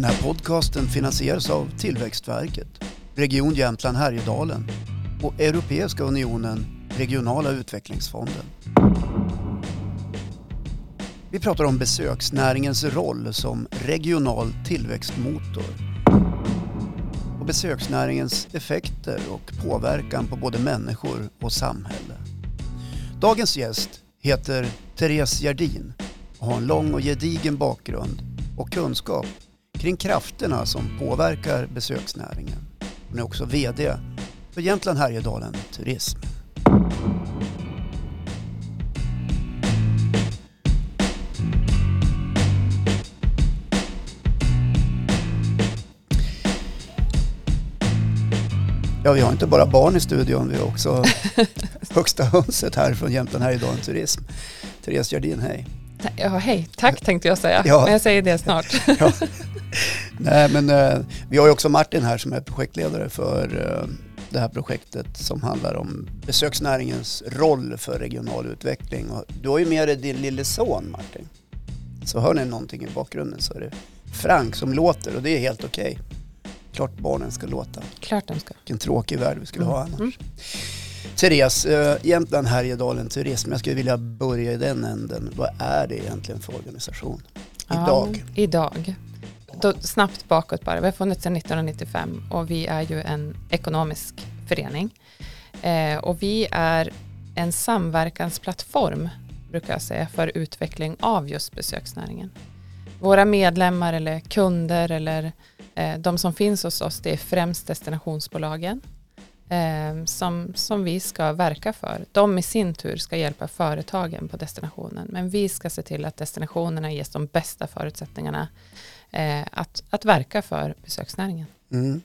Den här podcasten finansieras av Tillväxtverket, Region Jämtland Härjedalen och Europeiska unionen Regionala utvecklingsfonden. Vi pratar om besöksnäringens roll som regional tillväxtmotor och besöksnäringens effekter och påverkan på både människor och samhälle. Dagens gäst heter Therese Gerdin och har en lång och gedigen bakgrund och kunskap kring krafterna som påverkar besöksnäringen. Hon är också VD för Jämtland Härjedalen Turism. Ja, vi har inte bara barn i studion, vi har också högsta hönset här från Jämtland Härjedalen Turism. Therese Gerdin, hej. Ja, hej. Tack tänkte jag säga, Ja. men jag säger det snart. Ja. Nej, men eh, vi har ju också Martin här som är projektledare för eh, det här projektet som handlar om besöksnäringens roll för regional utveckling. Och du har ju med dig din lille son Martin. Så hör ni någonting i bakgrunden så är det Frank som låter och det är helt okej. Klart barnen ska låta. Klart de ska. Vilken tråkig värld vi skulle ha annars. Mm. Therese, eh, Jämtland Härjedalen Turism. Jag skulle vilja börja i den änden. Vad är det egentligen för organisation? Idag? Ja, idag. Då, snabbt bakåt bara. Vi har funnits sedan 1995 och vi är ju en ekonomisk förening. Eh, och vi är en samverkansplattform, brukar jag säga, för utveckling av just besöksnäringen. Våra medlemmar eller kunder eller eh, de som finns hos oss, det är främst destinationsbolagen eh, som, som vi ska verka för. De i sin tur ska hjälpa företagen på destinationen. Men vi ska se till att destinationerna ges de bästa förutsättningarna eh, att, att verka för besöksnäringen. Mm.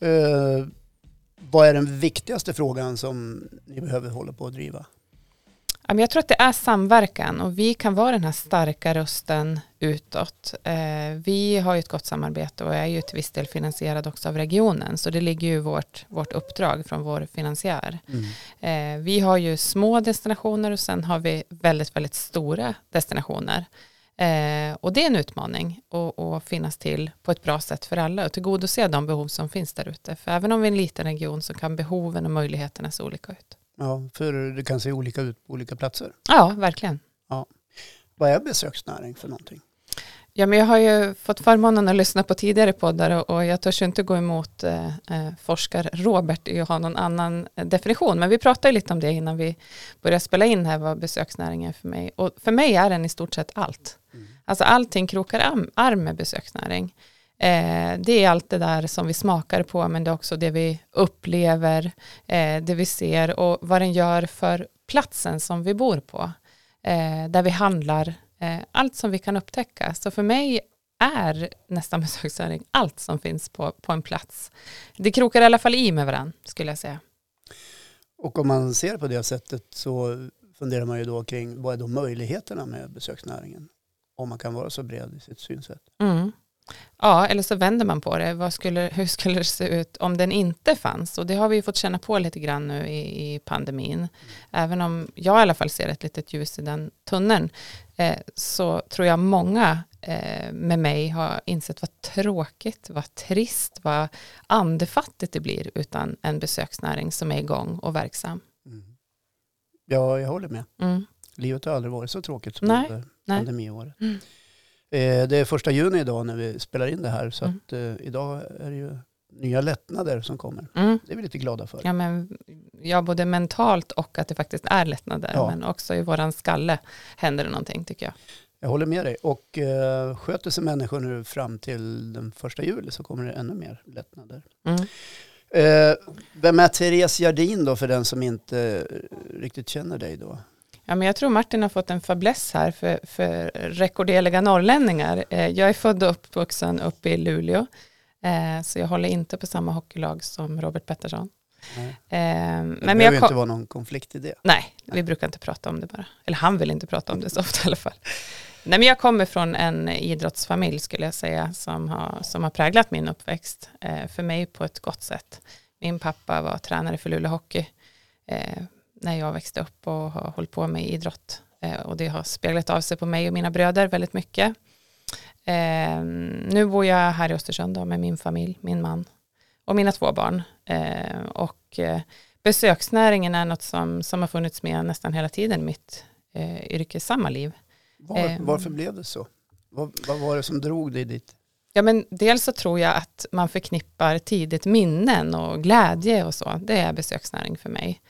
Eh, vad är den viktigaste frågan som ni behöver hålla på att driva? Jag tror att det är samverkan och vi kan vara den här starka rösten utåt. Eh, vi har ju ett gott samarbete och är ju till viss del finansierad också av regionen så det ligger ju vårt, vårt uppdrag från vår finansiär. Mm. Eh, vi har ju små destinationer och sen har vi väldigt, väldigt stora destinationer. Eh, och det är en utmaning att, finnas till på ett bra sätt för alla och tillgodose de behov som finns där ute. För även om vi är en liten region så kan behoven och möjligheterna se olika ut. Ja, för det kan se olika ut på olika platser. Ja, verkligen. Vad är besöksnäring för någonting? Ja, men jag har ju fått förmånen att lyssna på tidigare poddar och, jag törs inte gå emot eh, eh, forskar Robert i att ha någon annan eh, definition. Men vi pratade lite om det innan vi började spela in här vad besöksnäring är för mig. Och för mig är den i stort sett allt. Mm. Alltså allting krokar arm, arm med besöksnäring. Eh, det är allt det där som vi smakar på men det är också det vi upplever, eh, det vi ser och vad den gör för platsen som vi bor på. Eh, där vi handlar, eh, allt som vi kan upptäcka. Så för mig är nästan besöksnäring allt som finns på, på en plats. Det krokar i alla fall i med varandra skulle jag säga. Och om man ser på det sättet så funderar man ju då kring vad är då möjligheterna med besöksnäringen? Om man kan vara så bred i sitt synsätt. Mm. Ja, eller så vänder man på det. Skulle, hur skulle det se ut om den inte fanns? Och det har vi ju fått känna på lite grann nu i, i pandemin. Även om jag i alla fall ser ett litet ljus i den tunneln eh, så tror jag många eh, med mig har insett vad tråkigt, vad trist, vad andefattigt det blir utan en besöksnäring som är igång och verksam. Mm. Ja, jag håller med. Mm. Livet har aldrig varit så tråkigt som Nej, under nej. pandemiåret. Mm. Eh, det är första juni idag när vi spelar in det här så Mm. att eh, idag är det ju nya lättnader som kommer. Mm. Det är vi lite glada för. Ja, men, ja, både mentalt och att det faktiskt är lättnader. Ja. Men också i våran skalle händer det någonting tycker jag. Jag håller med dig. Och eh, sköter sig människor nu fram till den första juli så kommer det ännu mer lättnader. Mm. Eh, vem är Therese Jardin då för den som inte riktigt känner dig då? Ja, men jag tror Martin har fått en fäbless här för, för rekorderliga norrlänningar. Eh, jag är född och uppvuxen uppe i Luleå. Eh, så jag håller inte på samma hockeylag som Robert Pettersson. Nej. Eh, Det men behöver jag kom, inte vara någon konflikt i det. Nej, vi brukar inte prata om det bara. Eller han vill inte prata om det så ofta i alla fall. Nej, men jag kommer från en idrottsfamilj skulle jag säga som har, som har präglat min uppväxt för mig på ett gott sätt. Min pappa var tränare för Luleå Hockey när jag växte upp och har hållit på med idrott. Eh, och det har speglat av sig på mig och mina bröder väldigt mycket. Eh, nu bor jag här i Östersund då, med min familj, min man och mina två barn. Eh, och besöksnäringen är något som, som har funnits med nästan hela tiden i mitt eh, yrkessamma liv. Var, varför blev det så? Vad, vad var det som drog dig dit? Ja, men dels så tror jag att man förknippar tidigt minnen och glädje och så. Det är besöksnäring för mig.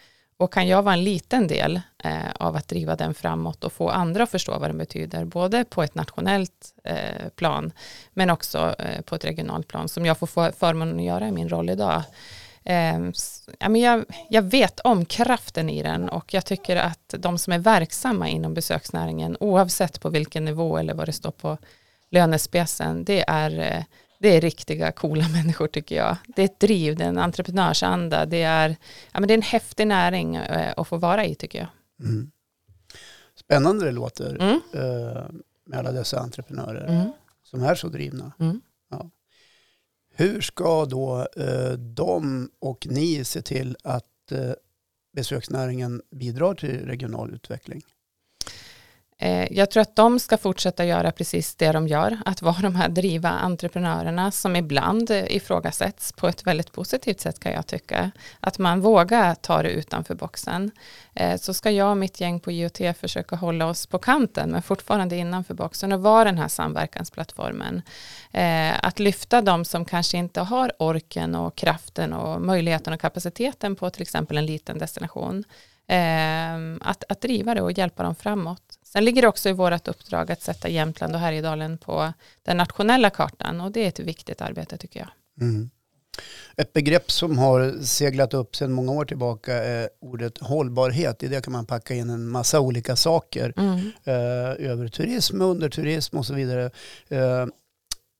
Och kan jag vara en liten del eh, av att driva den framåt och få andra att förstå vad den betyder, både på ett nationellt eh, plan, men också eh, på ett regionalt plan, som jag får få förmånen att göra i min roll idag. Eh, ja, men jag, jag vet om kraften i den och jag tycker att de som är verksamma inom besöksnäringen, oavsett på vilken nivå eller vad det står på lönespecen, det är, eh, det är riktiga coola människor tycker jag. Det är ett driv, det är en entreprenörsanda, det är, ja, men det är en häftig näring eh, att få vara i tycker jag. Mm. Spännande det låter Mm. eh, med alla dessa entreprenörer Mm. som är så drivna. Mm. Hur ska då eh, de och ni se till att besöksnäringen bidrar till regional utveckling? Eh, jag tror att de ska fortsätta göra precis det de gör, att vara de här driva entreprenörerna som ibland ifrågasätts på ett väldigt positivt sätt kan jag tycka. Att man vågar ta det utanför boxen. Eh, så ska jag och mitt gäng på IoT försöka hålla oss på kanten men fortfarande innanför boxen och vara den här samverkansplattformen. Eh, att lyfta de som kanske inte har orken och kraften och möjligheten och kapaciteten på till exempel en liten destination. Att, att driva det och hjälpa dem framåt. Sen ligger det också i vårt uppdrag att sätta Jämtland och Härjedalen på den nationella kartan och det är ett viktigt arbete tycker jag. Mm. Ett begrepp som har seglat upp sedan många år tillbaka är ordet hållbarhet. I det kan man packa in en massa olika saker. eh, över turism, under turism och så vidare. Eh,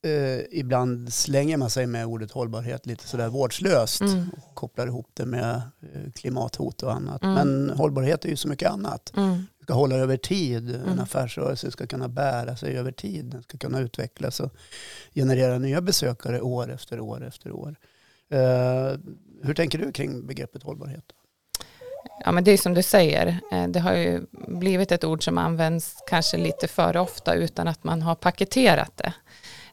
eh, ibland slänger man sig med ordet hållbarhet lite sådär vårdslöst Mm. och kopplar ihop det med eh, klimathot och annat. Mm. Men hållbarhet är ju så mycket annat. Mm. Det ska hålla över tid. En Mm. affärsrörelse ska kunna bära sig över tid. Den ska kunna utvecklas och generera nya besökare år efter år efter år. Eh, hur tänker du kring begreppet hållbarhet? Ja men det är som du säger, eh, det har ju blivit ett ord som används kanske lite för ofta utan att man har paketerat det.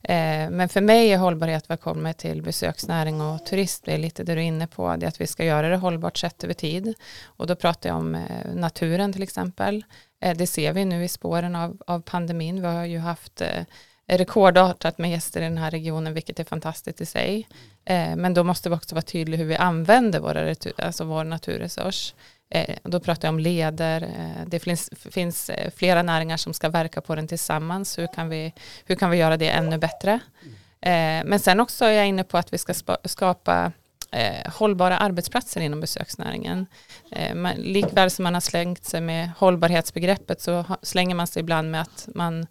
Eh, men för mig är hållbarhet vad kommer till besöksnäring och turism, det är lite det du är inne på, det är att vi ska göra det hållbart sett över tid. Och då pratar jag om eh, naturen till exempel. Eh, det ser vi nu i spåren av, av pandemin. Vi har ju haft rekordartat med gäster i den här regionen, vilket är fantastiskt i sig. Men då måste vi också vara tydliga hur vi använder våra retur, alltså vår naturresurs. Eh, då pratar jag om leder. Eh, det finns, finns eh, flera näringar som ska verka på den tillsammans. Hur kan vi, hur kan vi göra det ännu bättre? Men sen också är jag inne på att vi ska skapa hållbara arbetsplatser inom besöksnäringen. Likväl som man har slängt sig med hållbarhetsbegreppet så slänger man sig ibland med att man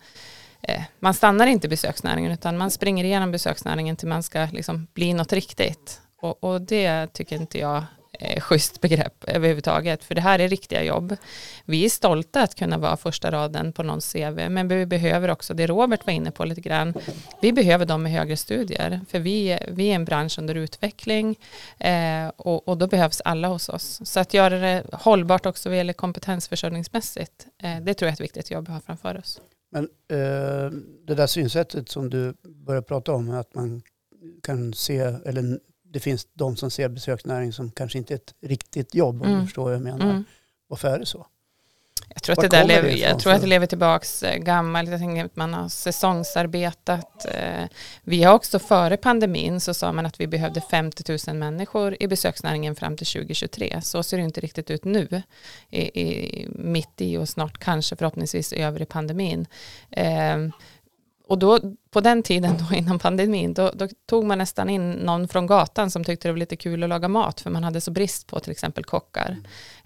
man stannar inte i besöksnäringen utan man springer igenom besöksnäringen till man ska liksom bli något riktigt. Och, och det tycker inte jag eh, schysst begrepp överhuvudtaget. För det här är riktiga jobb. Vi är stolta att kunna vara första raden på någons CV. Men vi behöver också, det Robert var inne på lite grann, vi behöver dem med högre studier. För vi, vi är en bransch under utveckling eh, och, och då behövs alla hos oss. Så att göra det hållbart också vad gäller kompetensförsörjningsmässigt, eh, det tror jag är ett viktigt jobb vi har framför oss. Men eh, det där synsättet som du börjar prata om, att man kan se, eller det finns de som ser besöksnäring som kanske inte är ett riktigt jobb, om Mm. du förstår vad jag menar. Mm. Varför är det så? Jag tror, att det där lever, det jag tror att det lever tillbaks eh, gammalt. Jag tänker att man har säsongsarbetat. Eh, Vi har också före pandemin så sa man att vi behövde 50 000 människor i besöksnäringen fram till 2023. Så ser det inte riktigt ut nu. I, i, mitt i och snart kanske förhoppningsvis över i pandemin. Och då, på den tiden då innan pandemin, då, då tog man nästan in någon från gatan som tyckte det var lite kul att laga mat för man hade så brist på till exempel kockar.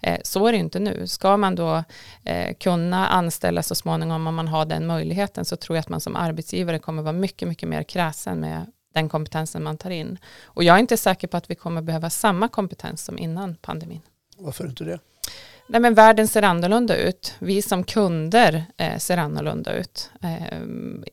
Eh, så är det inte nu. Ska man då eh, kunna anställa så småningom om man har den möjligheten så tror jag att man som arbetsgivare kommer vara mycket, mycket mer kräsen med den kompetensen man tar in. Och jag är inte säker på att vi kommer behöva samma kompetens som innan pandemin. Varför inte det? Nej, men världen ser annorlunda ut. Vi som kunder eh, ser annorlunda ut eh,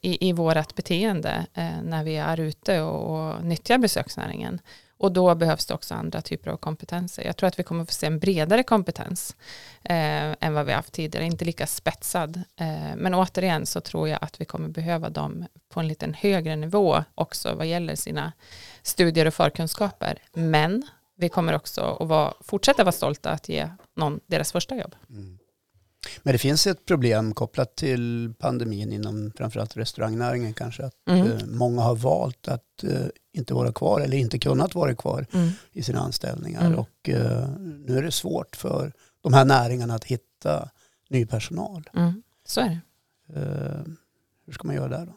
i, i vårt beteende eh, när vi är ute och, och nyttjar besöksnäringen. Och då behövs det också andra typer av kompetenser. Jag tror att vi kommer få se en bredare kompetens eh, än vad vi haft tidigare, inte lika spetsad. Eh, men återigen så tror jag att vi kommer behöva dem på en liten högre nivå också vad gäller sina studier och förkunskaper. Men vi kommer också att vara, fortsätta vara stolta att ge någon deras första jobb. Mm. Men det finns ett problem kopplat till pandemin inom framförallt restaurangnäringen kanske. Att mm. eh, många har valt att eh, inte vara kvar eller inte kunnat vara kvar mm. i sina anställningar. Mm. Och eh, nu är det svårt för de här näringarna att hitta ny personal. Mm. Så är det. Hur ska man göra där då?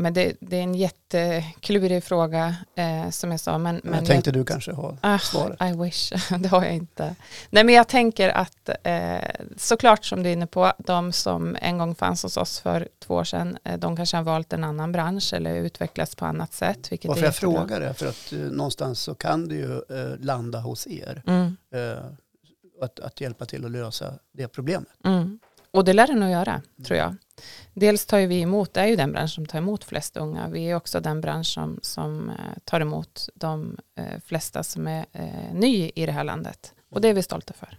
Men det, det, är en jätteklurig fråga eh, som jag sa. Men, men jag tänkte jag, du kanske har ah, svaret. I wish, det har jag inte. Nej men jag tänker att eh, såklart som du är inne på, de som en gång fanns hos oss för två år sedan, eh, de kanske har valt en annan bransch eller utvecklats på annat sätt. Vilket Varför jag frågar det, för att eh, någonstans så kan det ju eh, landa hos er. Mm. Eh, att, att hjälpa till att lösa det problemet. Mm. Och det lär det nog göra, mm. tror jag. Dels tar vi emot, det är ju den bransch som tar emot flest unga. Vi är också den bransch som, som eh, tar emot de eh, flesta som är eh, ny i det här landet. Och det är vi stolta för.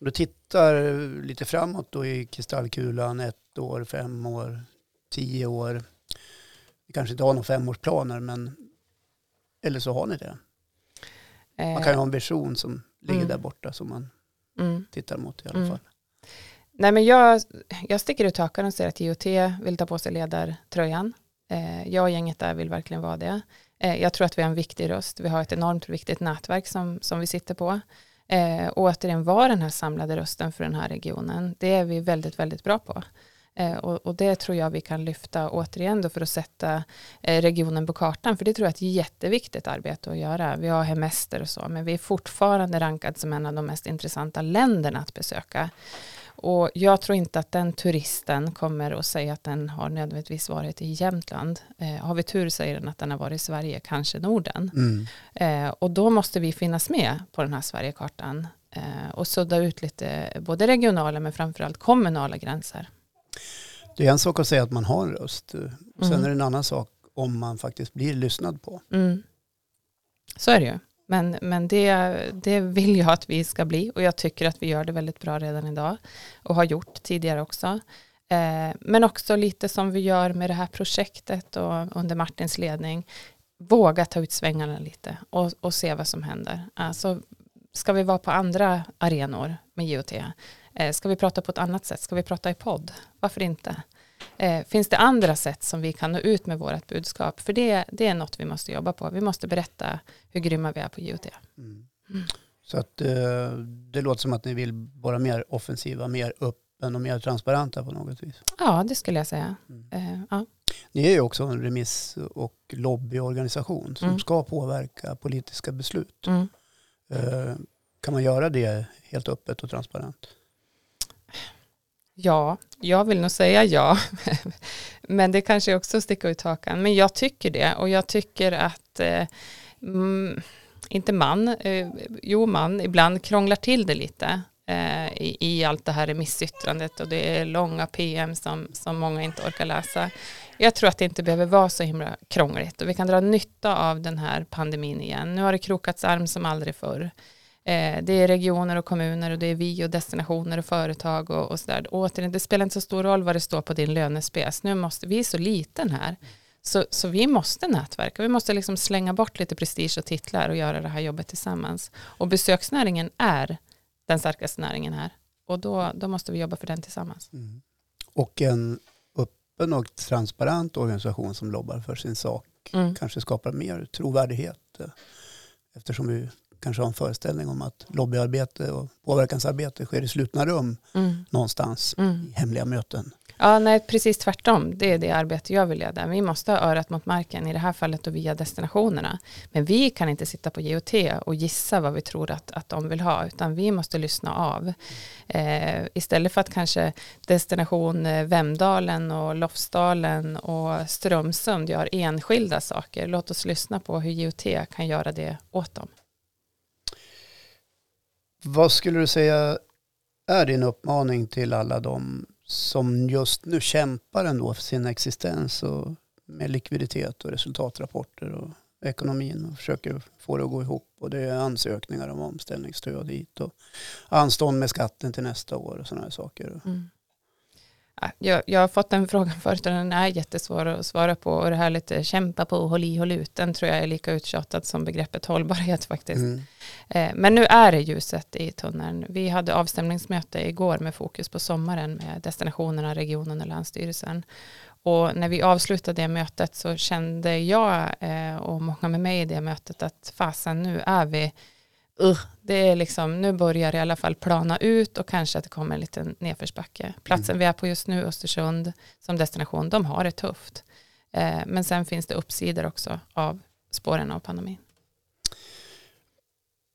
Om du tittar lite framåt då i kristallkulan, ett år, fem år, tio år. Vi kanske inte har några femårsplaner, men eller så har ni det. Man kan ju ha en vision som ligger mm. där borta som man mm. tittar mot i alla mm. Nej, men jag, jag sticker ut hakan och säger att IOT vill ta på sig ledartröjan. Eh, jag och gänget där vill verkligen vara det. Eh, jag tror att vi har en viktig röst. Vi har ett enormt viktigt nätverk som, som vi sitter på. Eh, och återigen vara den här samlade rösten för den här regionen. Det är vi väldigt, väldigt bra på. Eh, och, och, det tror jag vi kan lyfta återigen då för att sätta eh, regionen på kartan. För det tror jag är ett jätteviktigt arbete att göra. Vi har hemester och så, men vi är fortfarande rankad som en av de mest intressanta länderna att besöka. Och jag tror inte att den turisten kommer att säga att den har nödvändigtvis varit i Jämtland. Eh, har vi tur säger den att den har varit i Sverige, kanske Norden. Mm. Eh, och då måste vi finnas med på den här Sverigekartan eh, och sudda ut lite både regionala men framförallt kommunala gränser. Det är en sak att säga att man har en röst. Sen mm. är det en annan sak om man faktiskt blir lyssnad på. Mm. Så är det ju. Men, men det, det vill jag att vi ska bli och jag tycker att vi gör det väldigt bra redan idag och har gjort tidigare också. Eh, men också lite som vi gör med det här projektet och under Martins ledning. Våga ta ut svängarna lite och, och se vad som händer. Alltså, ska vi vara på andra arenor med IoT? Eh, ska vi prata på ett annat sätt? Ska vi prata i podd? Varför inte? Eh, finns det andra sätt som vi kan nå ut med vårt budskap? För det, det är något vi måste jobba på. Vi måste berätta hur grymma vi är på IoT. Mm. Mm. Så att eh, det låter som att ni vill vara mer offensiva, mer öppen och mer transparenta på något vis. Ja, det skulle jag säga. Mm. Eh, ja. Ni är ju också en remiss och lobbyorganisation som mm. ska påverka politiska beslut. Mm. Eh, kan man göra det helt öppet och transparent? Ja, jag vill nog säga ja. Men det kanske också sticker ut hakan. Men jag tycker det och jag tycker att eh, mm, inte man, eh, jo man, ibland krånglar till det lite eh, i, i, allt det här remissyttrandet och det är långa PM som, som många inte orkar läsa. Jag tror att det inte behöver vara så himla krångligt och vi kan dra nytta av den här pandemin igen. Nu har det krokats arm som aldrig förr. Eh, det är regioner och kommuner och det är vi och destinationer och företag och, och sådär. Återigen, det spelar inte så stor roll vad det står på din lönespec. Nu måste, vi är så liten här. Så, så vi måste nätverka, vi måste liksom slänga bort lite prestige och titlar och göra det här jobbet tillsammans. Och besöksnäringen är den starkaste näringen här. Och då, då måste vi jobba för den tillsammans. Mm. Och en öppen och transparent organisation som lobbar för sin sak mm. kanske skapar mer trovärdighet. Eh, eftersom vi kanske har en föreställning om att lobbyarbete och påverkansarbete sker i slutna rum mm. någonstans mm. i hemliga möten. Ja, nej, precis tvärtom. Det är det arbete jag vill leda. Vi måste ha örat mot marken, i det här fallet och via destinationerna. Men vi kan inte sitta på GOT och gissa vad vi tror att, att de vill ha, utan vi måste lyssna av. Eh, istället för att kanske destination eh, Vemdalen och Lofsdalen och Strömsund gör enskilda saker, låt oss lyssna på hur GOT kan göra det åt dem. Vad skulle du säga är din uppmaning till alla de som just nu kämpar ändå för sin existens och med likviditet och resultatrapporter och ekonomin och försöker få det att gå ihop. Och det är ansökningar om omställningsstöd hit och anstånd med skatten till nästa år och sådana här saker. Mm. Jag, jag, har fått den frågan förut och den är jättesvår att svara på och det här lite kämpa på, håll i, håll ut, den tror jag är lika uttjatad som begreppet hållbarhet faktiskt. Mm. Eh, men nu är det ljuset i tunneln. Vi hade avstämningsmöte igår med fokus på sommaren med destinationerna, regionen och länsstyrelsen. Och när vi avslutade det mötet så kände jag eh, och många med mig i det mötet att fasen nu är vi uh, det är liksom, nu börjar det i alla fall plana ut och kanske att det kommer en liten nedförsbacke. Platsen mm. vi är på just nu, Östersund, som destination, de har det tufft. Eh, men sen finns det uppsidor också av spåren av pandemin.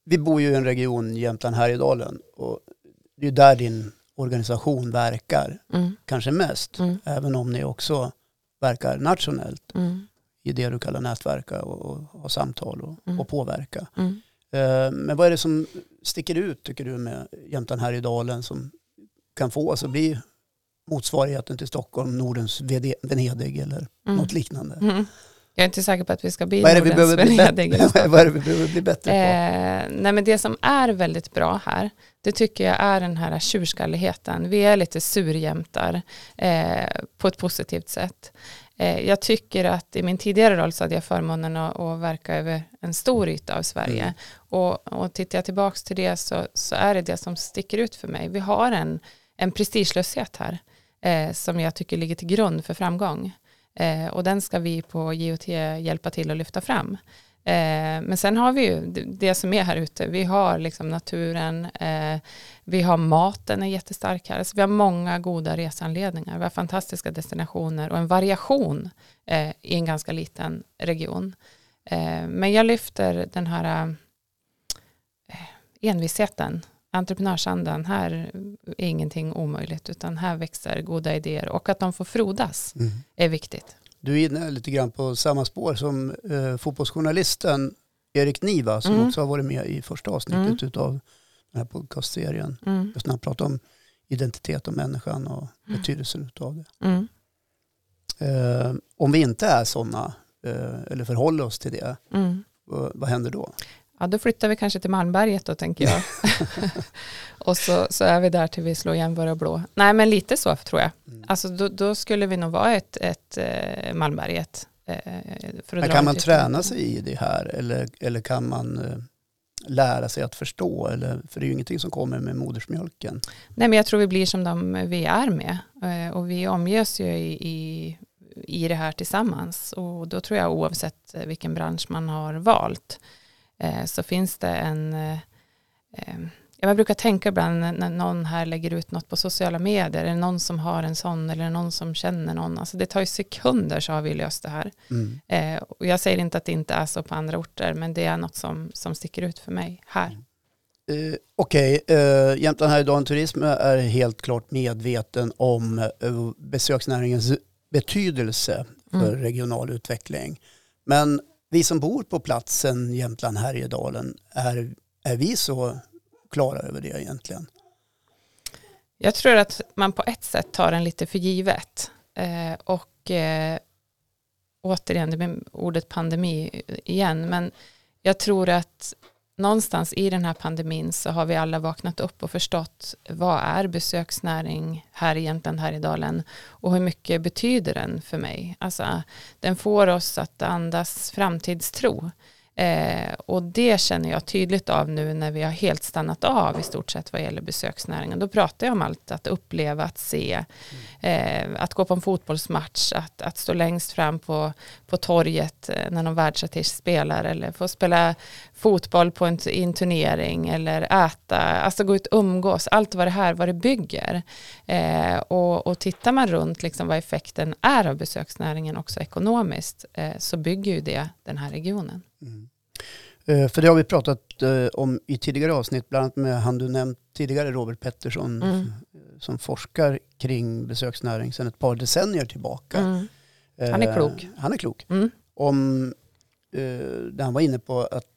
Vi bor ju i en region, Jämtland Härjedalen, och det är där din organisation verkar, mm. kanske mest, mm. även om ni också verkar nationellt mm. i det du kallar nätverka och, och ha samtal och, mm. och påverka. Eh, men vad är det som sticker ut tycker du med Jämtland Härjedalen som kan få oss att bli motsvarigheten till Stockholm, Nordens Venedig eller mm. något liknande? Mm. Jag är inte säker på att vi ska bli Nordens vi Venedig. vad är det vi behöver bli bättre på? Eh, nej men det som är väldigt bra här, det tycker jag är den här tjurskalligheten. Vi är lite surjämtar eh, på ett positivt sätt. Eh, jag tycker att i min tidigare roll så hade jag förmånen att, att verka över en stor yta av Sverige. Mm. Och, och tittar jag tillbaka till det så, så, är det det som sticker ut för mig. Vi har en, en prestigelöshet här eh, som jag tycker ligger till grund för framgång. Eh, och den ska vi på GOT hjälpa till att lyfta fram. Eh, men sen har vi ju det som är här ute. Vi har liksom naturen, eh, vi har maten är jättestark här. Så vi har många goda resanledningar. Vi har fantastiska destinationer och en variation eh, i en ganska liten region. Men jag lyfter den här envisheten, entreprenörsandan. Här är ingenting omöjligt utan här växer goda idéer och att de får frodas mm. är viktigt. Du är inne lite grann på samma spår som eh, fotbollsjournalisten Erik Niva som mm. också har varit med i första avsnittet mm. av den här podcastserien. Mm. Just när han pratar om identitet och människan och mm. betydelsen av det. Mm. Eh, om vi inte är sådana eh, eller förhåller oss till det, mm. vad, vad händer då? Ja, då flyttar vi kanske till Malmberget då tänker jag. och så, så är vi där till vi slår igen våra blå. Nej, men lite så tror jag. Mm. Alltså då, då, skulle vi nog vara ett, ett eh, Malmberget. Eh, men kan man träna sig i det här eller, eller kan man eh, lära sig att förstå? Eller, för det är ju ingenting som kommer med modersmjölken. Nej, men jag tror vi blir som de vi är med. Eh, och vi omges ju i, i, i det här tillsammans. Och då tror jag oavsett vilken bransch man har valt Eh, så finns det en eh, eh, jag brukar tänka ibland när någon här lägger ut något på sociala medier, är det någon som har en sån eller någon som känner någon? Alltså det tar ju sekunder så har vi löst det här. Mm. Eh, och jag säger inte att det inte är så på andra orter, men det är något som, som sticker ut för mig här. Mm. Uh, Okej, okay. uh, Jämtland Härjedalen Turism är helt klart medveten om uh, besöksnäringens betydelse för mm. regional utveckling. Men vi som bor på platsen Jämtland Härjedalen, är, är vi så klara över det egentligen? Jag tror att man på ett sätt tar den lite för givet. Eh, och eh, återigen, det blir ordet pandemi igen, men jag tror att någonstans i den här pandemin så har vi alla vaknat upp och förstått vad är besöksnäring här egentligen här i dalen och hur mycket betyder den för mig. Alltså, den får oss att andas framtidstro. Eh, och det känner jag tydligt av nu när vi har helt stannat av i stort sett vad gäller besöksnäringen. Då pratar jag om allt att uppleva, att se, eh, att gå på en fotbollsmatch, att, att stå längst fram på, på torget eh, när någon världsartist spelar eller få spela fotboll på en, i en turnering eller äta, alltså gå ut och umgås, allt vad det här, vad det bygger. Eh, och, och tittar man runt liksom vad effekten är av besöksnäringen också ekonomiskt eh, så bygger ju det den här regionen. Mm. Eh, för det har vi pratat eh, om i tidigare avsnitt, bland annat med han du nämnt tidigare, Robert Pettersson, mm. som forskar kring besöksnäring sedan ett par decennier tillbaka. Mm. Han är klok. Han är klok. Mm. Om, där han var inne på att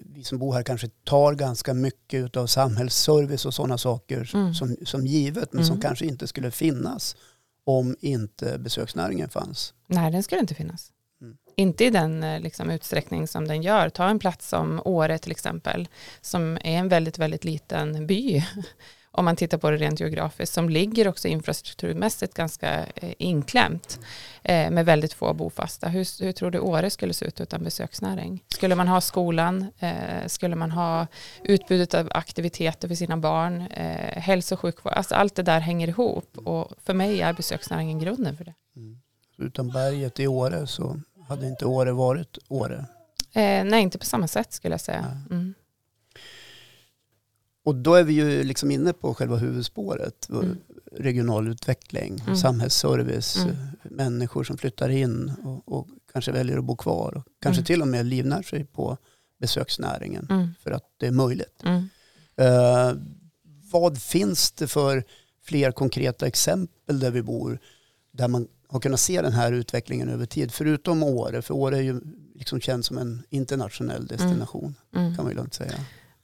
vi som bor här kanske tar ganska mycket av samhällsservice och sådana saker mm. som, som givet, men som mm. kanske inte skulle finnas om inte besöksnäringen fanns. Nej, den skulle inte finnas. Mm. Inte i den eh, liksom, utsträckning som den gör. Ta en plats som Åre till exempel, som är en väldigt, väldigt liten by om man tittar på det rent geografiskt, som ligger också infrastrukturmässigt ganska eh, inklämt eh, med väldigt få bofasta. Hur, hur, tror du Åre skulle se ut utan besöksnäring? Skulle man ha skolan? Eh, skulle man ha utbudet av aktiviteter för sina barn? Eh, hälso och sjukvård? Alltså allt det där hänger ihop och för mig är besöksnäringen grunden för det. Mm. Utan berget i Åre så hade inte Åre varit Åre? Eh, nej, inte på samma sätt skulle jag säga. Mm. Och då är vi ju liksom inne på själva huvudspåret. Mm. Regional utveckling, mm. samhällsservice, mm. människor som flyttar in och, och, kanske väljer att bo kvar. Och kanske mm. till och med livnär sig på besöksnäringen mm. för att det är möjligt. Uh, vad finns det för fler konkreta exempel där vi bor där man har kunnat se den här utvecklingen över tid? Förutom Åre, för Åre är ju liksom känd som en internationell destination kan man ju lugnt säga.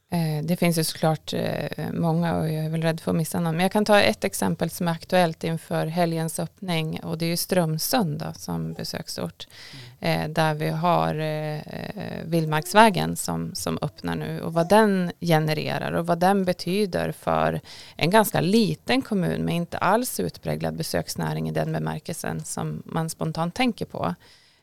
Eh, det finns ju såklart eh, många och jag är väl rädd för att missa någon. Men jag kan ta ett exempel som är aktuellt inför helgens öppning och det är ju Strömsund då, som besöksort. Mm. Där vi har Vildmarksvägen som, som öppnar nu och vad den genererar och vad den betyder för en ganska liten kommun med inte alls utpräglad besöksnäring i den bemärkelsen som man spontant tänker på.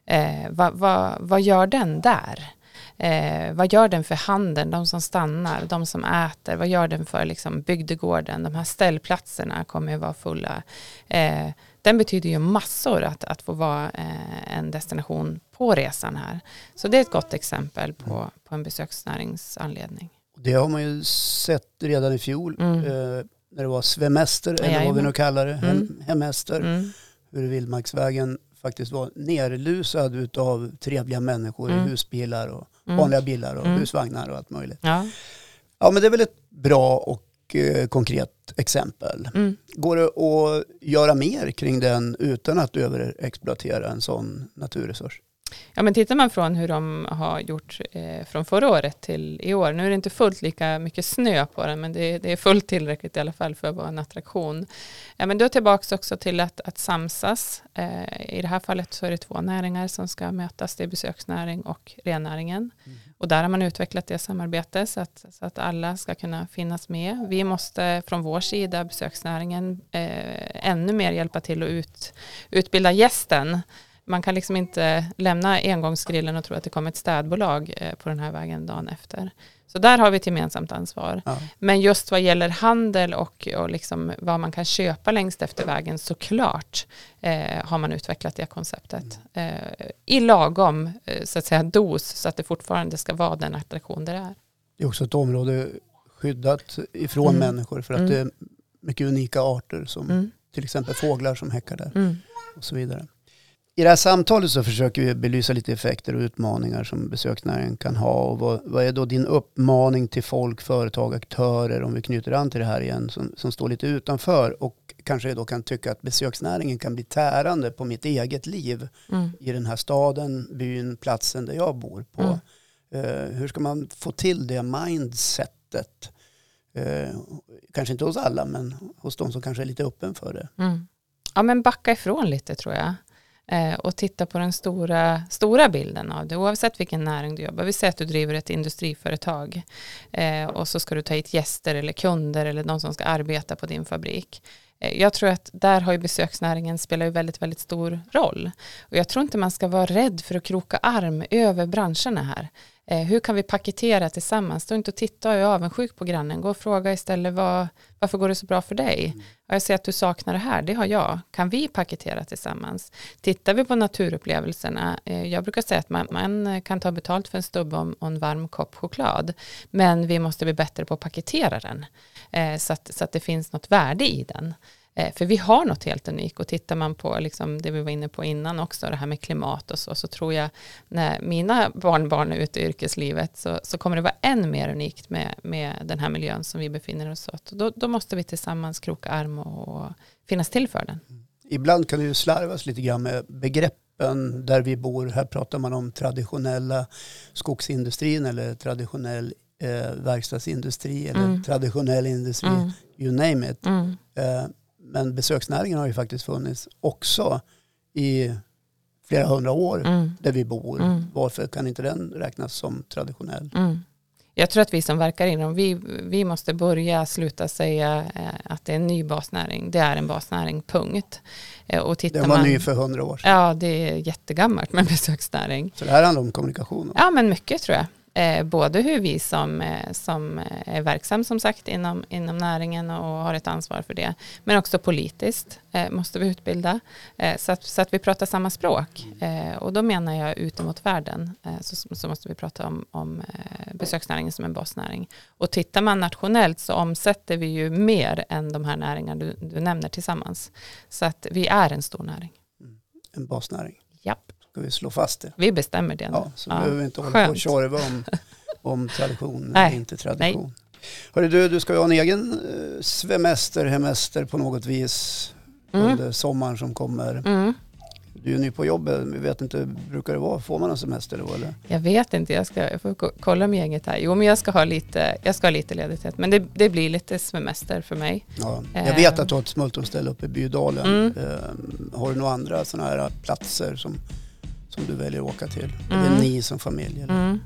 Eh, vad, vad, vad gör den där? Eh, vad gör den för handeln, de som stannar, de som äter, vad gör den för liksom, bygdegården, de här ställplatserna kommer ju vara fulla. Eh, den betyder ju massor att, att få vara eh, en destination på resan här. Så det är ett gott exempel på, på en besöksnäringsanledning. Det har man ju sett redan i fjol mm. eh, när det var svemester, eller vad vi nu kallar det, mm. hemester. Mm. Hur Vildmarksvägen faktiskt var nerlusad av trevliga människor mm. i husbilar och mm. vanliga bilar och mm. husvagnar och allt möjligt. Ja. ja, men det är väl ett bra och eh, konkret exempel. Mm. Går det att göra mer kring den utan att överexploatera en sån naturresurs? Ja, men tittar man från hur de har gjort eh, från förra året till i år, nu är det inte fullt lika mycket snö på den, men det, det är fullt tillräckligt i alla fall för att vara en attraktion. Ja, men då tillbaka också till att, att samsas. Eh, I det här fallet så är det två näringar som ska mötas, det är besöksnäring och rennäringen. Mm. Och där har man utvecklat det samarbete så att, så att alla ska kunna finnas med. Vi måste från vår sida, besöksnäringen, eh, ännu mer hjälpa till att ut, utbilda gästen man kan liksom inte lämna engångsgrillen och tro att det kommer ett städbolag eh, på den här vägen dagen efter. Så där har vi ett gemensamt ansvar. Ja. Men just vad gäller handel och, och liksom vad man kan köpa längst efter vägen såklart eh, har man utvecklat det konceptet. Eh, I lagom eh, så att säga, dos så att det fortfarande ska vara den attraktion det är. Det är också ett område skyddat ifrån mm. människor för att mm. det är mycket unika arter som mm. till exempel fåglar som häckar där mm. och så vidare. I det här samtalet så försöker vi belysa lite effekter och utmaningar som besöksnäringen kan ha. Och vad, vad, är då din uppmaning till folk, företag, aktörer, om vi knyter an till det här igen, som, som står lite utanför och kanske då kan tycka att besöksnäringen kan bli tärande på mitt eget liv mm. i den här staden, byn, platsen där jag bor på. Mm. Uh, hur ska man få till det mindsetet? Uh, kanske inte hos alla, men hos de som kanske är lite öppen för det. Mm. Ja, men backa ifrån lite tror jag Eh, och titta på den stora, stora bilden av det, oavsett vilken näring du jobbar. Vi säger att du driver ett industriföretag eh, och så ska du ta hit gäster eller kunder eller de som ska arbeta på din fabrik. Eh, jag tror att där har ju besöksnäringen spelar ju väldigt, väldigt stor roll. Och jag tror inte man ska vara rädd för att kroka arm över branscherna här. Eh, hur kan vi paketera tillsammans? Stå inte och titta och är avundsjuk på grannen. Gå och fråga istället vad, varför går det så bra för dig? Mm. Jag ser att du saknar det här, det har jag. Kan vi paketera tillsammans? Tittar vi på naturupplevelserna, eh, jag brukar säga att man, man kan ta betalt för en stubbe och en varm kopp choklad, men vi måste bli bättre på att paketera den eh, så att, så att det finns något värde i den. Eh, för vi har något helt unikt och tittar man på liksom det vi var inne på innan också, det här med klimat och så, så tror jag när mina barnbarn är ute i yrkeslivet så, så kommer det vara än mer unikt med, med den här miljön som vi befinner oss i. Då, då måste vi tillsammans kroka arm och, och finnas till för den. Ibland kan det ju slarvas lite grann med begreppen där vi bor. Här pratar man om traditionella skogsindustrin eller traditionell eh, verkstadsindustri eller mm. traditionell industri, mm. you name it. Mm. Eh, Men besöksnäringen har ju faktiskt funnits också i flera hundra år Mm. där vi bor. Mm. Varför kan inte den räknas som traditionell? Mm. Jag tror att vi som verkar inom, vi, vi måste börja sluta säga eh, att det är en ny basnäring. Det är en basnäring, punkt. Eh, och tittar Den var man, ny för hundra år sedan. Ja, det är jättegammalt med besöksnäring. Så det här handlar om kommunikation. Ja, men mycket tror jag. Eh, både hur vi som, eh, som är verksam som sagt inom, inom näringen och har ett ansvar för det. Men också politiskt eh, måste vi utbilda eh, så, att, så att vi pratar samma språk. Eh, och då menar jag ut mot världen eh, så, så måste vi prata om, om eh, besöksnäringen som en basnäring. Och tittar man nationellt så omsätter vi ju mer än de här näringarna du, du nämner tillsammans. Så att vi är en stor näring. En basnäring. Japp, Ska vi slå fast det? vi bestämmer det nu. Ja, så Ja, behöver vi inte hålla på och skönt. tjorva om, om tradition eller inte tradition. Hörru du, du ska ju ha en egen eh, svemester, hemester på något vis Mm. under sommaren som kommer. Mm. Du är ju ny på jobbet, vi vet inte, brukar det vara, får man en semester då eller? Jag vet inte, jag, ska, jag får ko- kolla med gänget här. Jo, men jag ska ha lite, jag ska ha lite ledighet, men det, det blir lite semester för mig. Ja, jag vet att du har ett smultronställe uppe i Bydalen. Mm. Eh, har du några andra sådana här platser som, som du väljer att åka till? Mm. Eller ni som familj? Eller? Mm.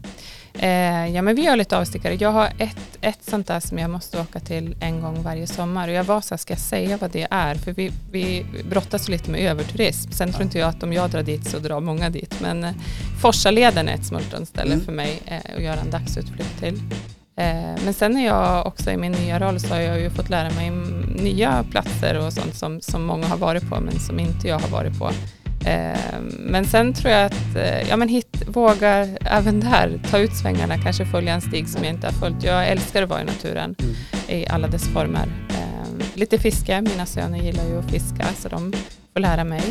Eh, ja, men vi har lite avstickare. Jag har ett, ett sånt där som jag måste åka till en gång varje sommar. Och jag var så här, ska jag säga vad det är? För vi, vi brottas lite med överturism. Sen tror inte jag att om jag drar dit så drar många dit. Men eh, Forsaleden är ett smultronställe Mm. för mig eh, att göra en dagsutflykt till. Eh, men sen är jag också i min nya roll så har jag ju fått lära mig nya platser och sånt som, som många har varit på men som inte jag har varit på. Eh, men sen tror jag att eh, ja, men hit, våga även där ta ut svängarna, kanske följa en stig som jag inte har följt. Jag älskar att vara i naturen Mm. i alla dess former. Eh, lite fiske, mina söner gillar ju att fiska så de får lära mig.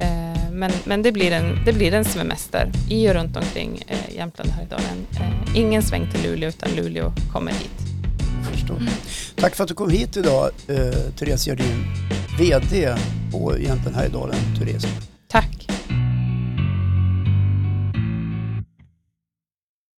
Eh, men men det, blir en, det blir en semester i och runt omkring eh, Jämtland och Härjedalen. Eh, ingen sväng till Luleå utan Luleå kommer hit. Förstår. Tack för att du kom hit idag, eh, Therese Gerdin, VD på Jämtland Härjedalen Turism. Tack.